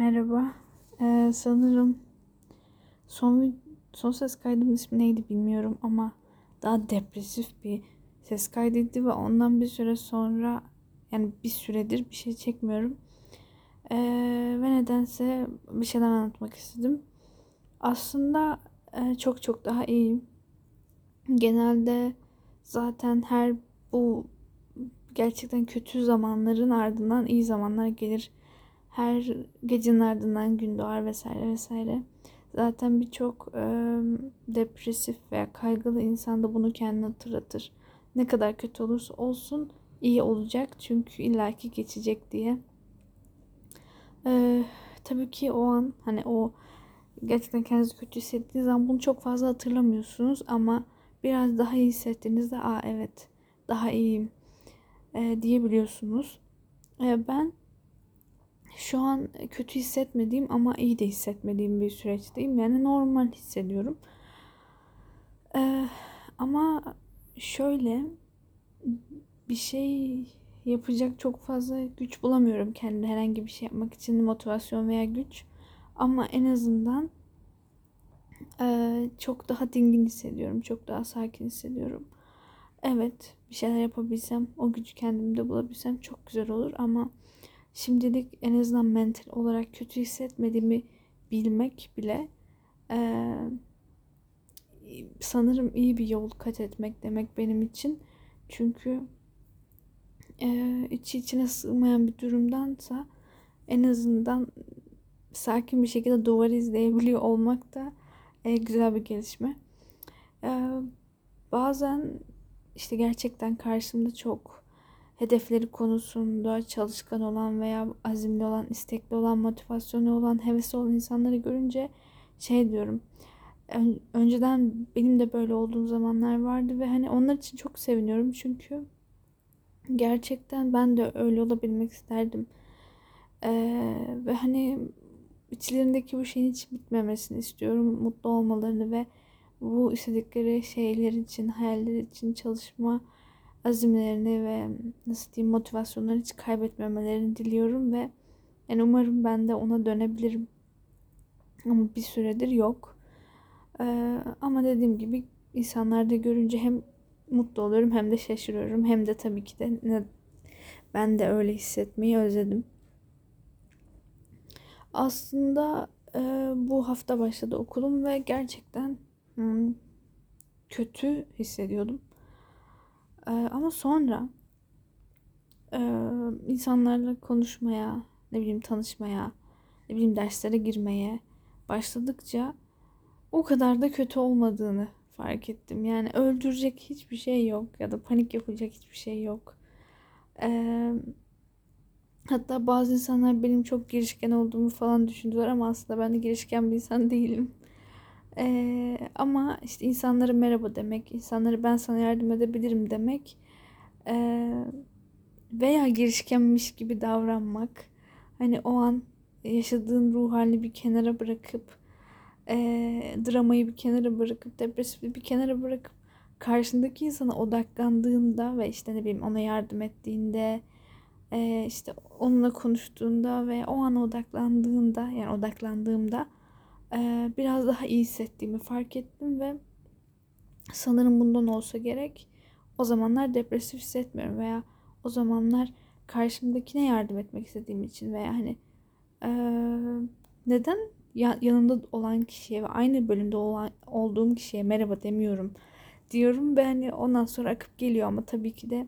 Merhaba. Ee, sanırım son son ses kaydımın ismi neydi bilmiyorum ama daha depresif bir ses kaydıydı ve ondan bir süre sonra yani bir süredir bir şey çekmiyorum. Ee, ve nedense bir şeyler anlatmak istedim. Aslında e, çok çok daha iyiyim. Genelde zaten her bu gerçekten kötü zamanların ardından iyi zamanlar gelir her gecenin ardından gün doğar vesaire vesaire. Zaten birçok e, depresif veya kaygılı insan da bunu kendine hatırlatır. Ne kadar kötü olursa olsun iyi olacak çünkü illaki geçecek diye. E, tabii ki o an hani o gerçekten kendinizi kötü hissettiğiniz zaman bunu çok fazla hatırlamıyorsunuz ama biraz daha iyi hissettiğinizde aa evet daha iyiyim e, diyebiliyorsunuz. E, ben şu an kötü hissetmediğim ama iyi de hissetmediğim bir süreçteyim. Yani normal hissediyorum. Ee, ama şöyle bir şey yapacak çok fazla güç bulamıyorum kendi herhangi bir şey yapmak için motivasyon veya güç. Ama en azından e, çok daha dingin hissediyorum. Çok daha sakin hissediyorum. Evet bir şeyler yapabilsem o gücü kendimde bulabilsem çok güzel olur ama şimdilik en azından mental olarak kötü hissetmediğimi bilmek bile e, sanırım iyi bir yol kat etmek demek benim için. Çünkü e, içi içine sığmayan bir durumdansa en azından sakin bir şekilde duvar izleyebiliyor olmak da e, güzel bir gelişme. E, bazen işte gerçekten karşımda çok hedefleri konusunda çalışkan olan veya azimli olan, istekli olan, motivasyonu olan, hevesi olan insanları görünce şey diyorum. Önceden benim de böyle olduğum zamanlar vardı ve hani onlar için çok seviniyorum çünkü gerçekten ben de öyle olabilmek isterdim. Ee, ve hani içlerindeki bu şeyin hiç bitmemesini istiyorum. Mutlu olmalarını ve bu istedikleri şeyler için, hayaller için çalışma azimlerini ve nasıl diyeyim motivasyonlarını hiç kaybetmemelerini diliyorum ve yani umarım ben de ona dönebilirim. Ama bir süredir yok. Ee, ama dediğim gibi insanlarda görünce hem mutlu oluyorum hem de şaşırıyorum. Hem de tabii ki de ne, ben de öyle hissetmeyi özledim. Aslında e, bu hafta başladı okulum ve gerçekten hmm, kötü hissediyordum. Ee, ama sonra e, insanlarla konuşmaya, ne bileyim tanışmaya, ne bileyim derslere girmeye başladıkça o kadar da kötü olmadığını fark ettim. Yani öldürecek hiçbir şey yok ya da panik yapacak hiçbir şey yok. Ee, hatta bazı insanlar benim çok girişken olduğumu falan düşündüler ama aslında ben de girişken bir insan değilim. Ee, ama işte insanlara merhaba demek, insanlara ben sana yardım edebilirim demek ee, veya girişkenmiş gibi davranmak. Hani o an yaşadığın ruh halini bir kenara bırakıp e, dramayı bir kenara bırakıp depresifi bir kenara bırakıp karşındaki insana odaklandığında ve işte ne bileyim ona yardım ettiğinde işte onunla konuştuğunda ve o ana odaklandığında yani odaklandığımda biraz daha iyi hissettiğimi fark ettim ve sanırım bundan olsa gerek. O zamanlar depresif hissetmiyorum veya o zamanlar karşımdakine yardım etmek istediğim için veya hani e, neden yanımda olan kişiye ve aynı bölümde olan olduğum kişiye merhaba demiyorum diyorum ve hani ondan sonra akıp geliyor ama tabii ki de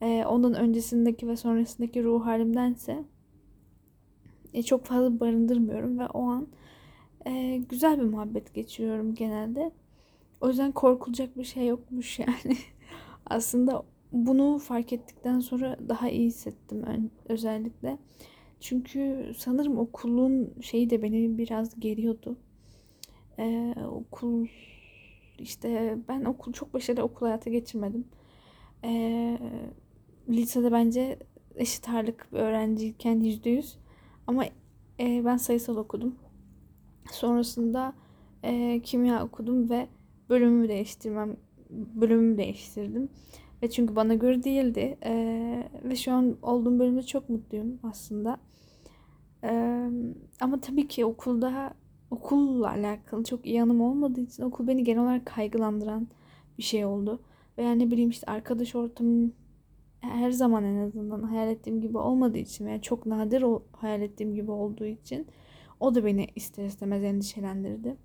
e, ondan öncesindeki ve sonrasındaki ruh halimdense e, çok fazla barındırmıyorum ve o an e, güzel bir muhabbet geçiriyorum genelde. O yüzden korkulacak bir şey yokmuş yani. Aslında bunu fark ettikten sonra daha iyi hissettim özellikle. Çünkü sanırım okulun şeyi de beni biraz geriyordu. Ee, okul işte ben okul çok başarılı okul hayatı geçirmedim. Ee, lisede bence eşit ağırlık öğrenciyken yüzde yüz. Ama e, ben sayısal okudum. Sonrasında e, kimya okudum ve bölümümü değiştirmem bölümümü değiştirdim. Ve çünkü bana göre değildi. E, ve şu an olduğum bölümde çok mutluyum aslında. E, ama tabii ki okulda okulla alakalı çok iyi anım olmadığı için okul beni genel olarak kaygılandıran bir şey oldu. Veya ne bileyim işte arkadaş ortamım her zaman en azından hayal ettiğim gibi olmadığı için veya çok nadir o hayal ettiğim gibi olduğu için o da beni ister istemez endişelendirdi.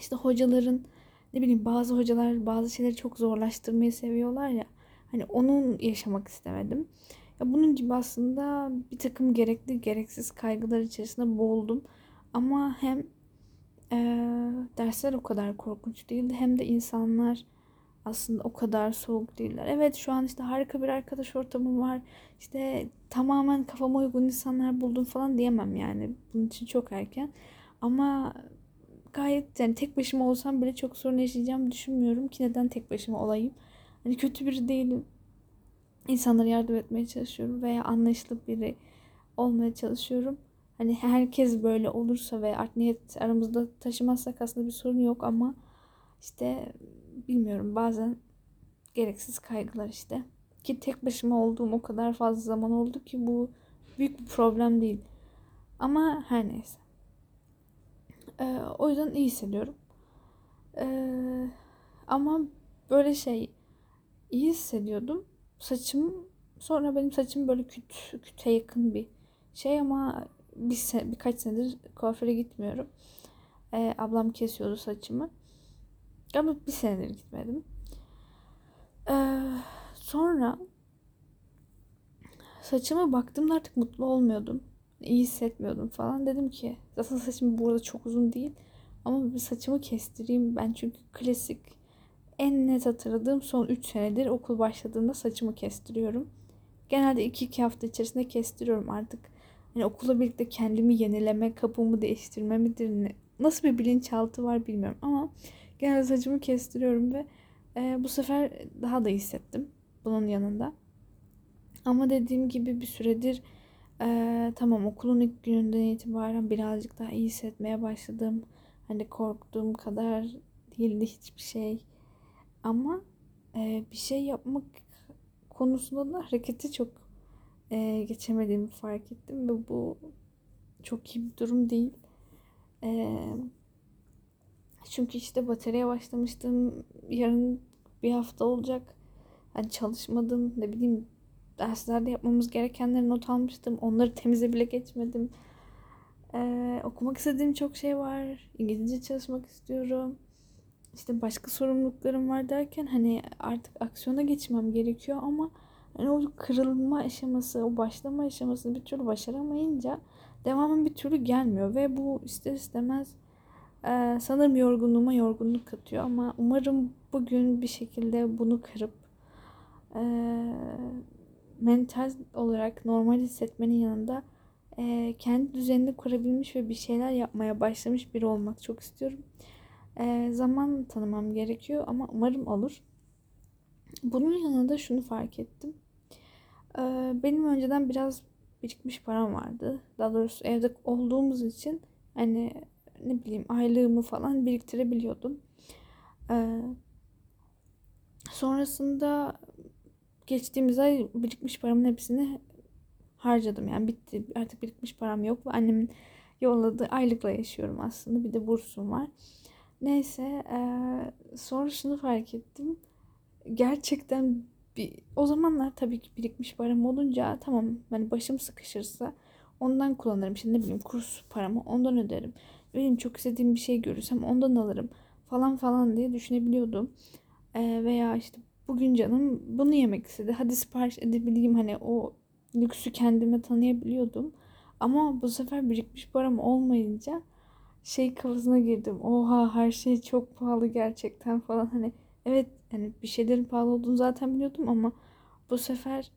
İşte hocaların ne bileyim bazı hocalar bazı şeyleri çok zorlaştırmayı seviyorlar ya. Hani onun yaşamak istemedim. Ya bunun gibi aslında bir takım gerekli gereksiz kaygılar içerisinde boğuldum. Ama hem e, dersler o kadar korkunç değildi hem de insanlar aslında o kadar soğuk değiller. Evet şu an işte harika bir arkadaş ortamım var. İşte tamamen kafama uygun insanlar buldum falan diyemem yani. Bunun için çok erken. Ama gayet yani tek başıma olsam bile çok sorun yaşayacağımı düşünmüyorum ki neden tek başıma olayım. Hani kötü biri değilim. İnsanlara yardım etmeye çalışıyorum veya anlayışlı biri olmaya çalışıyorum. Hani herkes böyle olursa ve art niyet aramızda taşımazsak aslında bir sorun yok ama işte bilmiyorum bazen gereksiz kaygılar işte. Ki tek başıma olduğum o kadar fazla zaman oldu ki bu büyük bir problem değil. Ama her neyse. Ee, o yüzden iyi hissediyorum. Ee, ama böyle şey iyi hissediyordum. Saçım sonra benim saçım böyle küt, küte yakın bir şey ama bir se birkaç senedir kuaföre gitmiyorum. Ee, ablam kesiyordu saçımı. Ama bir senedir gitmedim. Ee, sonra saçıma baktığımda artık mutlu olmuyordum. İyi hissetmiyordum falan. Dedim ki zaten saçım bu arada çok uzun değil. Ama saçımı kestireyim ben çünkü klasik en net hatırladığım son 3 senedir okul başladığında saçımı kestiriyorum. Genelde 2-2 hafta içerisinde kestiriyorum artık. Yani okula birlikte kendimi yenileme, kapımı değiştirme midir? Nasıl bir bilinçaltı var bilmiyorum ama genelde saçımı kestiriyorum ve e, bu sefer daha da hissettim bunun yanında. Ama dediğim gibi bir süredir e, tamam okulun ilk gününden itibaren birazcık daha iyi hissetmeye başladım. Hani korktuğum kadar değildi hiçbir şey. Ama e, bir şey yapmak konusunda da hareketi çok e, geçemediğimi fark ettim ve bu çok iyi bir durum değil. E, çünkü işte bataryaya başlamıştım. Yarın bir hafta olacak. Hani çalışmadım. Ne bileyim derslerde yapmamız gerekenleri not almıştım. Onları temize bile geçmedim. Ee, okumak istediğim çok şey var. İngilizce çalışmak istiyorum. İşte başka sorumluluklarım var derken hani artık aksiyona geçmem gerekiyor ama hani o kırılma aşaması, o başlama aşamasını bir türlü başaramayınca devamın bir türlü gelmiyor ve bu ister istemez e, sanırım yorgunluğuma yorgunluk katıyor ama umarım bugün bir şekilde bunu kırıp e, mental olarak normal hissetmenin yanında e, kendi düzenini kurabilmiş ve bir şeyler yapmaya başlamış biri olmak çok istiyorum. E, zaman tanımam gerekiyor ama umarım olur. Bunun yanında şunu fark ettim. E, benim önceden biraz birikmiş param vardı. Daha doğrusu evde olduğumuz için hani ne bileyim aylığımı falan biriktirebiliyordum. Ee, sonrasında geçtiğimiz ay birikmiş paramın hepsini harcadım. Yani bitti. Artık birikmiş param yok ve annemin yolladığı aylıkla yaşıyorum aslında. Bir de bursum var. Neyse e, sonra şunu fark ettim. Gerçekten bir, o zamanlar tabii ki birikmiş param olunca tamam hani başım sıkışırsa ondan kullanırım. İşte ne bileyim kurs paramı ondan öderim. Benim çok istediğim bir şey görürsem ondan alırım falan falan diye düşünebiliyordum. E, veya işte bugün canım bunu yemek istedi. Hadi sipariş edebileyim hani o lüksü kendime tanıyabiliyordum. Ama bu sefer birikmiş param olmayınca şey kafasına girdim. Oha her şey çok pahalı gerçekten falan. Hani evet hani bir şeylerin pahalı olduğunu zaten biliyordum ama bu sefer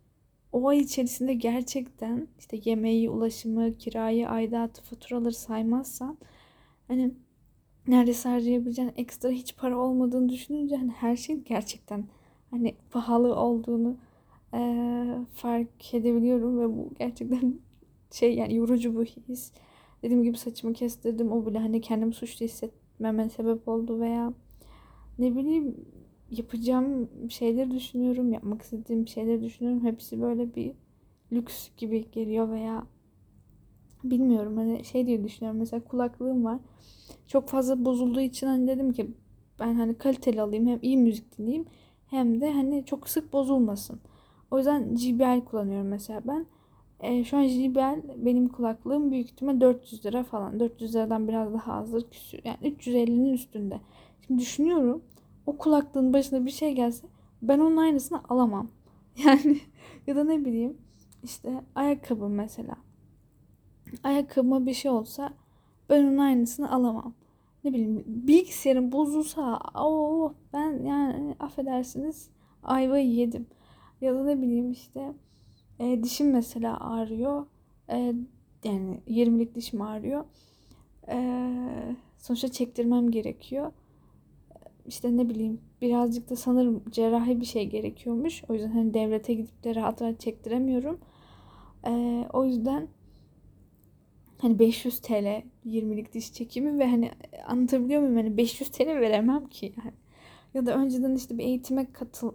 o ay içerisinde gerçekten işte yemeği, ulaşımı, kirayı, aidatı, faturaları saymazsan hani neredeyse harcayabileceğin ekstra hiç para olmadığını düşününce hani her şey gerçekten hani pahalı olduğunu e, fark edebiliyorum ve bu gerçekten şey yani yorucu bu his. Dediğim gibi saçımı kestirdim o bile hani kendimi suçlu hissetmeme sebep oldu veya ne bileyim yapacağım şeyleri düşünüyorum, yapmak istediğim şeyleri düşünüyorum. Hepsi böyle bir lüks gibi geliyor veya bilmiyorum hani şey diye düşünüyorum mesela kulaklığım var. Çok fazla bozulduğu için hani dedim ki ben hani kaliteli alayım hem iyi müzik dinleyeyim hem de hani çok sık bozulmasın. O yüzden JBL kullanıyorum mesela ben. E, şu an JBL benim kulaklığım büyük ihtimal 400 lira falan. 400 liradan biraz daha azdır. Küsür. Yani 350'nin üstünde. Şimdi düşünüyorum o kulaklığın başına bir şey gelse ben onun aynısını alamam. Yani ya da ne bileyim işte ayakkabı mesela. Ayakkabıma bir şey olsa ben onun aynısını alamam. Ne bileyim bilgisayarım bozulsa o ben yani affedersiniz ayvayı yedim. Ya da ne bileyim işte e, dişim mesela ağrıyor. E, yani 20'lik dişim ağrıyor. E, sonuçta çektirmem gerekiyor. İşte ne bileyim birazcık da sanırım cerrahi bir şey gerekiyormuş. O yüzden hani devlete gidip de rahat rahat çektiremiyorum. E, o yüzden hani 500 TL 20'lik diş çekimi ve hani anlatabiliyor muyum? Hani 500 TL veremem ki yani. Ya da önceden işte bir eğitime katıl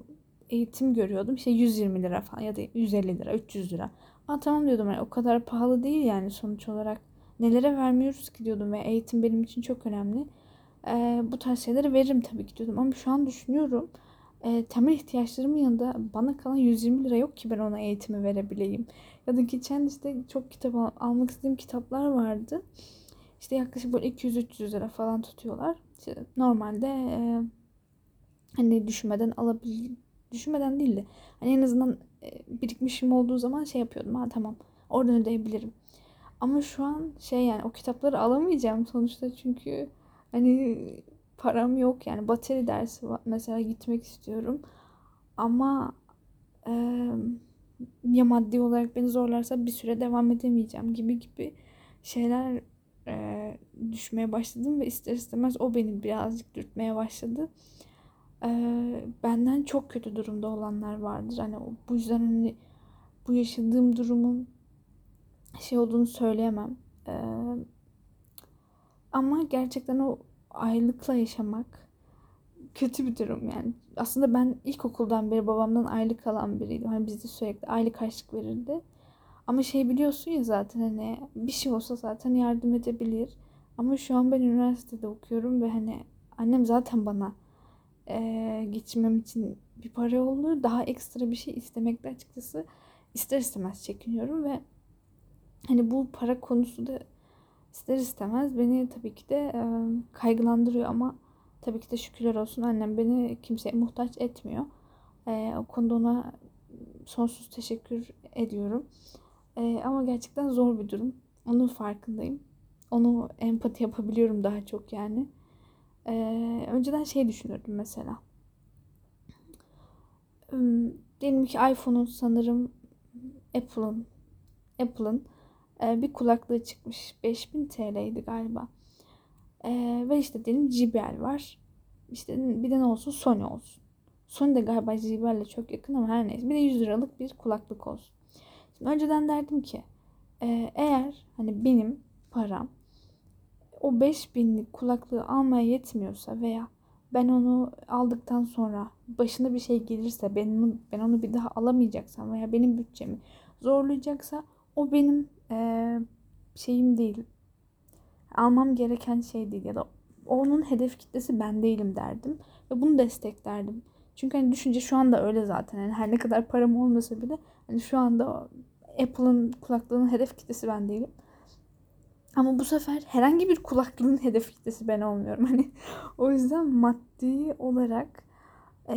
eğitim görüyordum. İşte 120 lira falan ya da 150 lira, 300 lira. Aa tamam diyordum yani o kadar pahalı değil yani sonuç olarak. Nelere vermiyoruz ki diyordum ve eğitim benim için çok önemli. Ee, bu tarz şeyleri veririm tabii ki diyordum ama şu an düşünüyorum. E, temel ihtiyaçlarımın yanında bana kalan 120 lira yok ki ben ona eğitimi verebileyim. Ya da geçen işte çok kitap al- almak istediğim kitaplar vardı. İşte yaklaşık böyle 200-300 lira falan tutuyorlar. İşte normalde e, hani düşünmeden alabil düşünmeden değil de hani en azından e, birikmişim olduğu zaman şey yapıyordum. Ha tamam oradan ödeyebilirim. Ama şu an şey yani o kitapları alamayacağım sonuçta çünkü hani param yok yani bateri dersi mesela gitmek istiyorum. Ama e, ya maddi olarak beni zorlarsa bir süre devam edemeyeceğim gibi gibi şeyler e, düşmeye başladım ve ister istemez o beni birazcık dürtmeye başladı e, benden çok kötü durumda olanlar vardır. Hani bu yüzden hani bu yaşadığım durumun şey olduğunu söyleyemem. E, ama gerçekten o aylıkla yaşamak kötü bir durum yani. Aslında ben ilkokuldan beri babamdan aylık alan biriydim. Hani bizde sürekli aylık harçlık verirdi. Ama şey biliyorsun ya zaten hani bir şey olsa zaten yardım edebilir. Ama şu an ben üniversitede okuyorum ve hani annem zaten bana e, geçinmem için bir para oldu. Daha ekstra bir şey istemekte açıkçası ister istemez çekiniyorum ve hani bu para konusu da ister istemez beni tabii ki de e, kaygılandırıyor ama tabii ki de şükürler olsun annem beni kimseye muhtaç etmiyor. E, o konuda ona sonsuz teşekkür ediyorum. E, ama gerçekten zor bir durum. Onun farkındayım. Onu empati yapabiliyorum daha çok yani. Ee, önceden şey düşünürdüm mesela. Hmm, diyelim ki iPhone'un sanırım Apple'ın Apple'ın e, bir kulaklığı çıkmış. 5000 TL'ydi galiba. E, ve işte diyelim JBL var. İşte bir de ne olsun Sony olsun. Sony de galiba JBL ile çok yakın ama her neyse. Bir de 100 liralık bir kulaklık olsun. Şimdi önceden derdim ki e, eğer hani benim param o 5000'lik kulaklığı almaya yetmiyorsa veya ben onu aldıktan sonra başına bir şey gelirse ben onu, ben onu bir daha alamayacaksam veya benim bütçemi zorlayacaksa o benim e, şeyim değil. Almam gereken şey değil ya da onun hedef kitlesi ben değilim derdim ve bunu desteklerdim. Çünkü hani düşünce şu anda öyle zaten. Yani her ne kadar param olmasa bile hani şu anda Apple'ın kulaklığının hedef kitlesi ben değilim. Ama bu sefer herhangi bir kulaklığın hedef kitlesi ben olmuyorum. Hani o yüzden maddi olarak ee,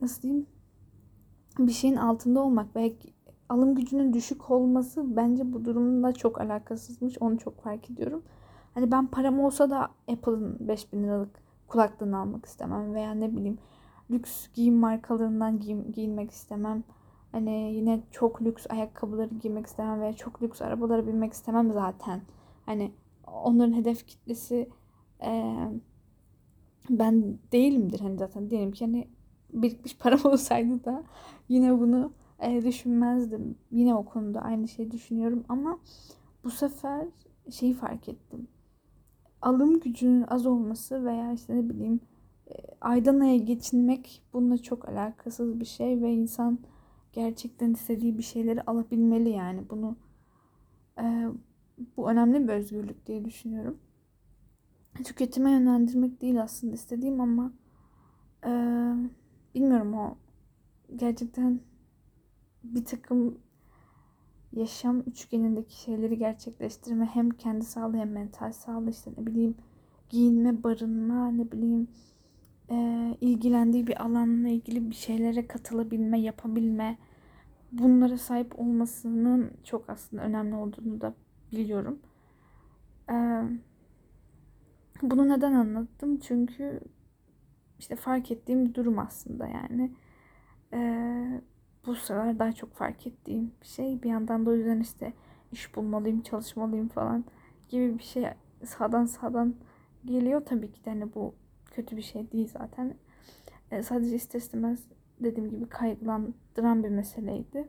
nasıl diyeyim bir şeyin altında olmak ve alım gücünün düşük olması bence bu durumla çok alakasızmış. Onu çok fark ediyorum. Hani ben param olsa da Apple'ın 5000 liralık kulaklığını almak istemem veya ne bileyim lüks giyim markalarından giyim, giyinmek istemem Hani yine çok lüks ayakkabıları giymek istemem veya çok lüks arabalara binmek istemem zaten. Hani onların hedef kitlesi e, ben değilimdir hani zaten diyelim ki hani birikmiş param olsaydı da yine bunu e, düşünmezdim. Yine o konuda aynı şeyi düşünüyorum ama bu sefer şeyi fark ettim. Alım gücünün az olması veya işte ne bileyim e, aydan aya geçinmek bununla çok alakasız bir şey ve insan gerçekten istediği bir şeyleri alabilmeli yani. Bunu Ee, bu önemli bir özgürlük diye düşünüyorum. Tüketime yönlendirmek değil aslında istediğim ama e, bilmiyorum o gerçekten bir takım yaşam üçgenindeki şeyleri gerçekleştirme hem kendi sağlığı hem mental sağlığı işte ne bileyim giyinme, barınma, ne bileyim e, ilgilendiği bir alanla ilgili bir şeylere katılabilme, yapabilme bunlara sahip olmasının çok aslında önemli olduğunu da biliyorum. E, bunu neden anlattım? Çünkü işte fark ettiğim bir durum aslında yani. E, bu sıralar daha çok fark ettiğim bir şey. Bir yandan da o yüzden işte iş bulmalıyım, çalışmalıyım falan gibi bir şey sağdan sağdan geliyor. Tabii ki de hani bu kötü bir şey değil zaten. E, sadece ister istemez dediğim gibi kaygılandıran bir meseleydi.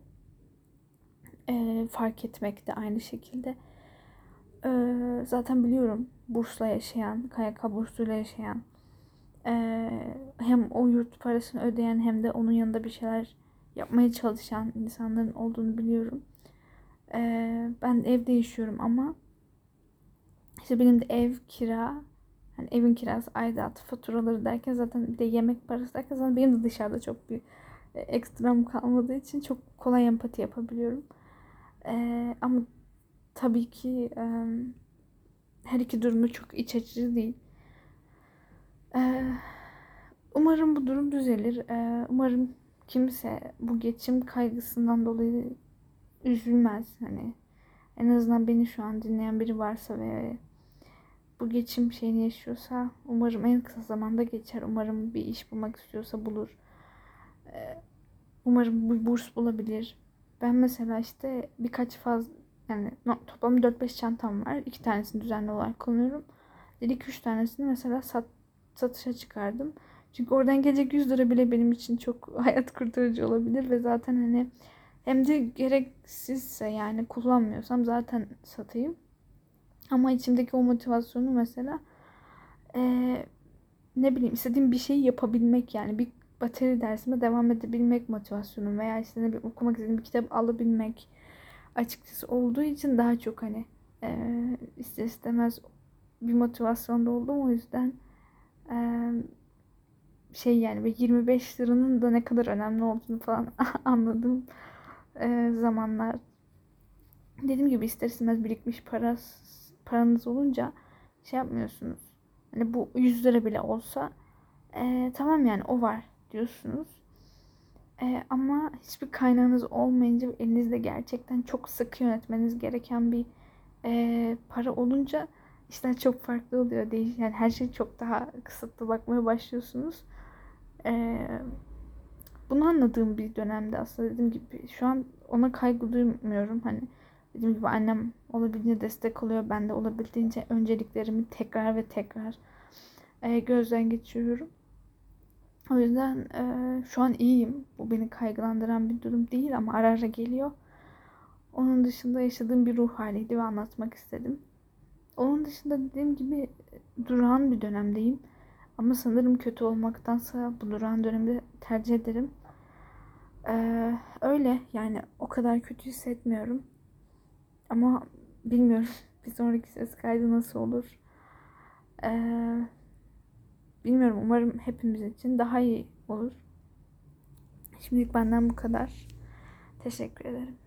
E, fark etmek de aynı şekilde. E, zaten biliyorum bursla yaşayan, KYK bursuyla yaşayan e, hem o yurt parasını ödeyen hem de onun yanında bir şeyler yapmaya çalışan insanların olduğunu biliyorum. Ee, ben evde yaşıyorum ama işte benim de ev kira hani evin kirası, aidat, faturaları derken zaten bir de yemek parası derken zaten benim de dışarıda çok bir e, ekstram kalmadığı için çok kolay empati yapabiliyorum. Ee, ama tabii ki e, her iki durumda çok iç açıcı değil. Ee, umarım bu durum düzelir. Ee, umarım kimse bu geçim kaygısından dolayı üzülmez. Hani en azından beni şu an dinleyen biri varsa ve bu geçim şeyini yaşıyorsa umarım en kısa zamanda geçer. Umarım bir iş bulmak istiyorsa bulur. Ee, umarım bir burs bulabilir. Ben mesela işte birkaç faz yani toplam 4-5 çantam var. İki tanesini düzenli olarak kullanıyorum. İki üç tanesini mesela sat, satışa çıkardım. Çünkü oradan gelecek 100 lira bile benim için çok hayat kurtarıcı olabilir ve zaten hani hem de gereksizse yani kullanmıyorsam zaten satayım. Ama içimdeki o motivasyonu mesela ee, ne bileyim istediğim bir şeyi yapabilmek yani bir bateri dersime devam edebilmek motivasyonum veya işte ne bileyim okumak istediğim bir kitap alabilmek açıkçası olduğu için daha çok hani e, ister istemez bir motivasyonda oldum o yüzden e, şey yani ve 25 liranın da ne kadar önemli olduğunu falan anladığım e, zamanlar. Dediğim gibi ister istemez birikmiş para, paranız olunca şey yapmıyorsunuz. Hani bu 100 lira bile olsa e, tamam yani o var diyorsunuz. E, ama hiçbir kaynağınız olmayınca elinizde gerçekten çok sıkı yönetmeniz gereken bir e, para olunca işler çok farklı oluyor. Değil. Yani her şey çok daha kısıtlı bakmaya başlıyorsunuz. Ee, bunu anladığım bir dönemde aslında dediğim gibi şu an ona kaygı duymuyorum. Hani dediğim gibi annem olabildiğince destek oluyor. Ben de olabildiğince önceliklerimi tekrar ve tekrar e, gözden geçiriyorum. O yüzden e, şu an iyiyim. Bu beni kaygılandıran bir durum değil ama ara ara geliyor. Onun dışında yaşadığım bir ruh haliydi ve anlatmak istedim. Onun dışında dediğim gibi durağan bir dönemdeyim. Ama sanırım kötü olmaktansa bu duran dönemde tercih ederim. Ee, öyle yani o kadar kötü hissetmiyorum. Ama bilmiyorum bir sonraki ses kaydı nasıl olur. Ee, bilmiyorum umarım hepimiz için daha iyi olur. Şimdilik benden bu kadar. Teşekkür ederim.